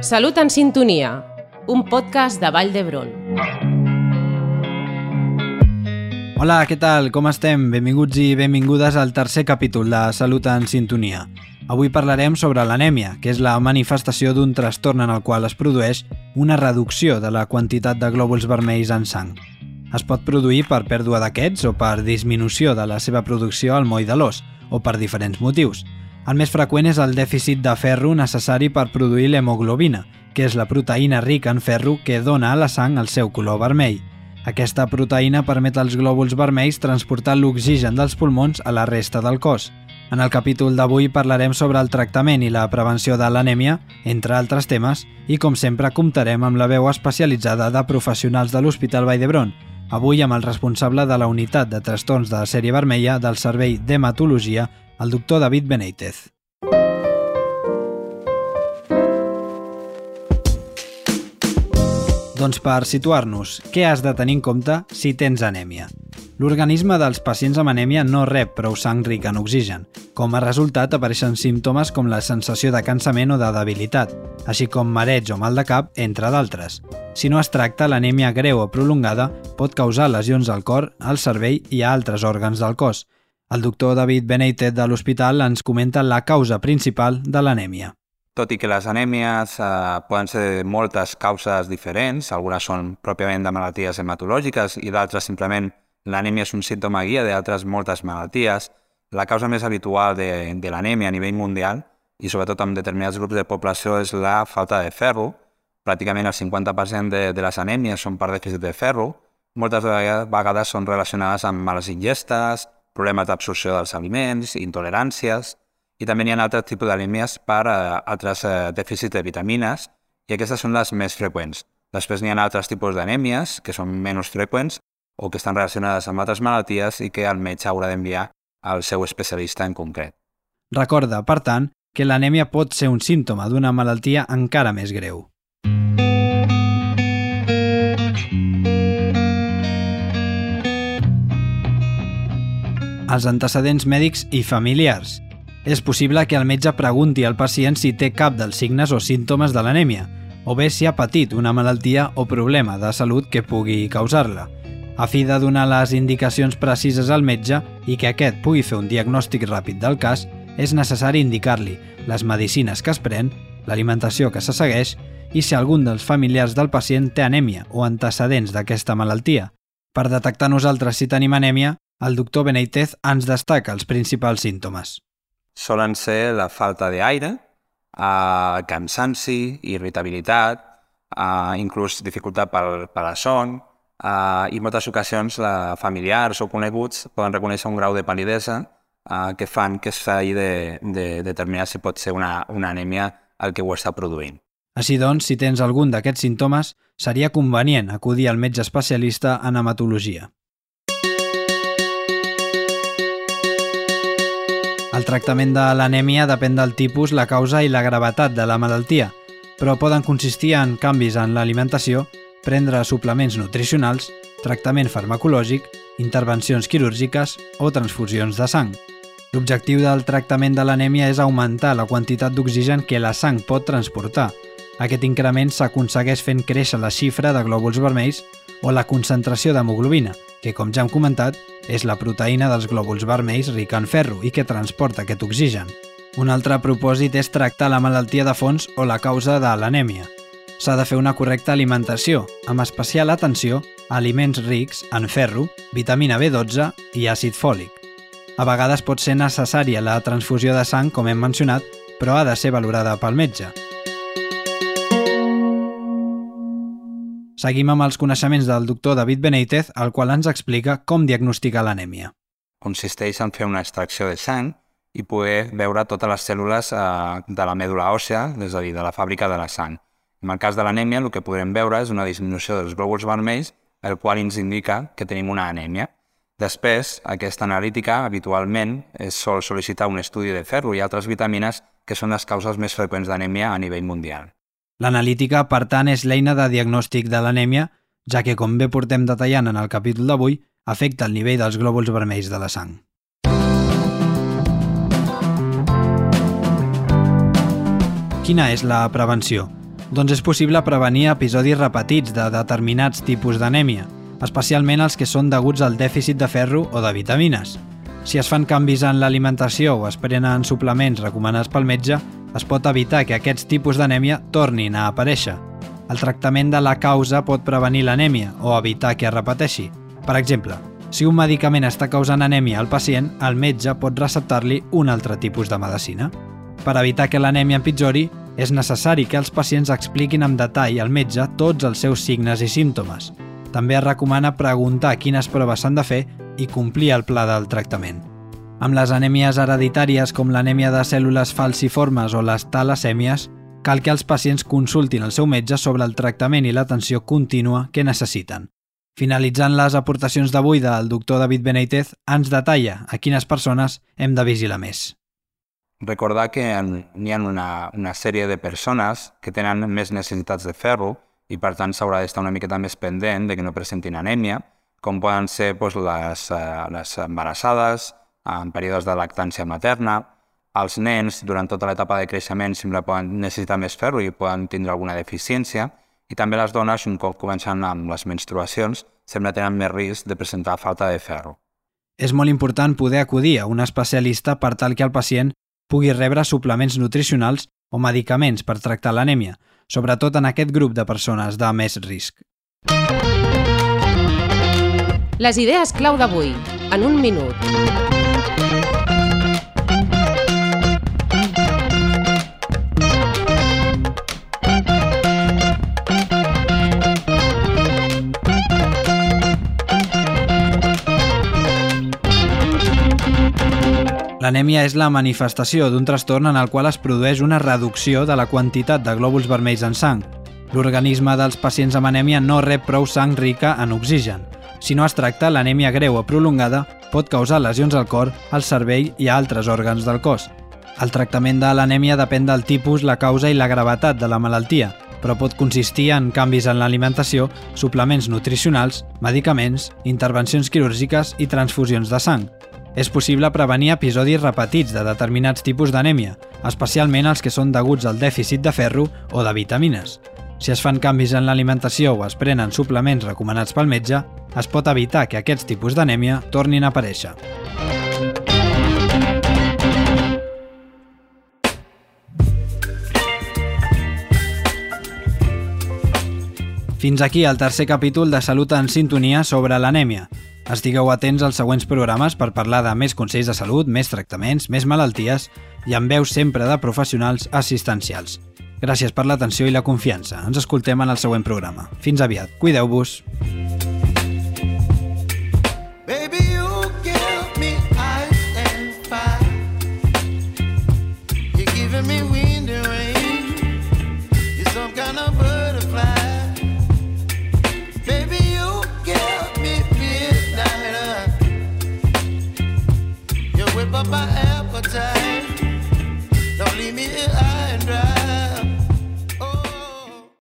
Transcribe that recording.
Salut en sintonia, un podcast de Vall d'Hebron. Hola, què tal? Com estem? Benvinguts i benvingudes al tercer capítol de Salut en sintonia. Avui parlarem sobre l'anèmia, que és la manifestació d'un trastorn en el qual es produeix una reducció de la quantitat de glòbuls vermells en sang. Es pot produir per pèrdua d'aquests o per disminució de la seva producció al moll de l'os, o per diferents motius. El més freqüent és el dèficit de ferro necessari per produir l'hemoglobina, que és la proteïna rica en ferro que dona a la sang el seu color vermell. Aquesta proteïna permet als glòbuls vermells transportar l'oxigen dels pulmons a la resta del cos. En el capítol d'avui parlarem sobre el tractament i la prevenció de l'anèmia, entre altres temes, i com sempre comptarem amb la veu especialitzada de professionals de l'Hospital Vall d'Hebron, avui amb el responsable de la unitat de trastorns de sèrie vermella del Servei d'Hematologia el doctor David Benítez. Doncs per situar-nos, què has de tenir en compte si tens anèmia? L'organisme dels pacients amb anèmia no rep prou sang rica en oxigen. Com a resultat, apareixen símptomes com la sensació de cansament o de debilitat, així com mareig o mal de cap, entre d'altres. Si no es tracta, l'anèmia greu o prolongada pot causar lesions al cor, al cervell i a altres òrgans del cos, el doctor David Benítez de l'hospital ens comenta la causa principal de l'anèmia. Tot i que les anèmies eh, poden ser de moltes causes diferents, algunes són pròpiament de malalties hematològiques i d'altres simplement l'anèmia és un símptoma guia d'altres moltes malalties, la causa més habitual de, de l'anèmia a nivell mundial i sobretot amb determinats grups de població és la falta de ferro. Pràcticament el 50% de, de les anèmies són per dèficit de ferro. Moltes vegades són relacionades amb males ingestes, problemes d'absorció dels aliments, intoleràncies, i també hi ha altres tipus d'anèmies per a eh, altres eh, dèficits de vitamines, i aquestes són les més freqüents. Després n'hi ha altres tipus d'anèmies, que són menys freqüents, o que estan relacionades amb altres malalties i que el metge haurà d'enviar al seu especialista en concret. Recorda, per tant, que l'anèmia pot ser un símptoma d'una malaltia encara més greu. Els antecedents mèdics i familiars. És possible que el metge pregunti al pacient si té cap dels signes o símptomes de l'anèmia, o bé si ha patit una malaltia o problema de salut que pugui causar-la. A fi de donar les indicacions precises al metge i que aquest pugui fer un diagnòstic ràpid del cas, és necessari indicar-li les medicines que es pren, l'alimentació que se segueix i si algun dels familiars del pacient té anèmia o antecedents d'aquesta malaltia. Per detectar nosaltres si tenim anèmia, el doctor Benítez ens destaca els principals símptomes. Solen ser la falta d'aire, eh, cansanci, irritabilitat, eh, inclús dificultat per, per la son, eh, i moltes ocasions la familiars o coneguts poden reconèixer un grau de palidesa eh, que fan que s'hagi de, de determinar si pot ser una, una anèmia el que ho està produint. Així doncs, si tens algun d'aquests símptomes, seria convenient acudir al metge especialista en hematologia. El tractament de l'anèmia depèn del tipus, la causa i la gravetat de la malaltia, però poden consistir en canvis en l'alimentació, prendre suplements nutricionals, tractament farmacològic, intervencions quirúrgiques o transfusions de sang. L'objectiu del tractament de l'anèmia és augmentar la quantitat d'oxigen que la sang pot transportar. Aquest increment s'aconsegueix fent créixer la xifra de glòbuls vermells o la concentració d'hemoglobina, que, com ja hem comentat, és la proteïna dels glòbuls vermells rica en ferro i que transporta aquest oxigen. Un altre propòsit és tractar la malaltia de fons o la causa de l'anèmia. S'ha de fer una correcta alimentació, amb especial atenció a aliments rics en ferro, vitamina B12 i àcid fòlic. A vegades pot ser necessària la transfusió de sang, com hem mencionat, però ha de ser valorada pel metge. Seguim amb els coneixements del doctor David Benítez, el qual ens explica com diagnosticar l'anèmia. Consisteix en fer una extracció de sang i poder veure totes les cèl·lules eh, de la mèdula òssea, és a dir, de la fàbrica de la sang. En el cas de l'anèmia, el que podrem veure és una disminució dels glòbuls vermells, el qual ens indica que tenim una anèmia. Després, aquesta analítica habitualment es sol sol·licitar un estudi de ferro i altres vitamines que són les causes més freqüents d'anèmia a nivell mundial. L'analítica, per tant, és l'eina de diagnòstic de l'anèmia, ja que, com bé portem detallant en el capítol d'avui, afecta el nivell dels glòbuls vermells de la sang. Quina és la prevenció? Doncs és possible prevenir episodis repetits de determinats tipus d'anèmia, especialment els que són deguts al dèficit de ferro o de vitamines. Si es fan canvis en l'alimentació o es prenen suplements recomanats pel metge, es pot evitar que aquests tipus d'anèmia tornin a aparèixer. El tractament de la causa pot prevenir l'anèmia o evitar que es repeteixi. Per exemple, si un medicament està causant anèmia al pacient, el metge pot receptar-li un altre tipus de medicina. Per evitar que l'anèmia empitjori, és necessari que els pacients expliquin amb detall al metge tots els seus signes i símptomes. També es recomana preguntar quines proves s'han de fer i complir el pla del tractament. Amb les anèmies hereditàries com l'anèmia de cèl·lules falciformes o les talasèmies, cal que els pacients consultin el seu metge sobre el tractament i l'atenció contínua que necessiten. Finalitzant les aportacions d'avui del doctor David Benítez, ens detalla a quines persones hem de vigilar més. Recordar que n'hi ha una, una sèrie de persones que tenen més necessitats de ferro i per tant s'haurà d'estar una miqueta més pendent de que no presentin anèmia, com poden ser doncs, les, uh, les embarassades, en períodes de lactància materna, els nens durant tota l'etapa de creixement sempre poden necessitar més ferro i poden tindre alguna deficiència, i també les dones, un cop comencen amb les menstruacions, sempre tenen més risc de presentar falta de ferro. És molt important poder acudir a un especialista per tal que el pacient pugui rebre suplements nutricionals o medicaments per tractar l'anèmia, sobretot en aquest grup de persones de més risc. Les idees clau d'avui, en un minut. L'anèmia és la manifestació d'un trastorn en el qual es produeix una reducció de la quantitat de glòbuls vermells en sang. L'organisme dels pacients amb anèmia no rep prou sang rica en oxigen. Si no es tracta, l'anèmia greu o prolongada pot causar lesions al cor, al cervell i a altres òrgans del cos. El tractament de l'anèmia depèn del tipus, la causa i la gravetat de la malaltia, però pot consistir en canvis en l'alimentació, suplements nutricionals, medicaments, intervencions quirúrgiques i transfusions de sang. És possible prevenir episodis repetits de determinats tipus d'anèmia, especialment els que són deguts al dèficit de ferro o de vitamines. Si es fan canvis en l'alimentació o es prenen suplements recomanats pel metge, es pot evitar que aquests tipus d'anèmia tornin a aparèixer. Fins aquí el tercer capítol de Salut en Sintonia sobre l'anèmia. Estigueu atents als següents programes per parlar de més consells de salut, més tractaments, més malalties i amb veus sempre de professionals assistencials. Gràcies per l'atenció i la confiança. Ens escoltem en el següent programa. Fins aviat. Cuideu-vos.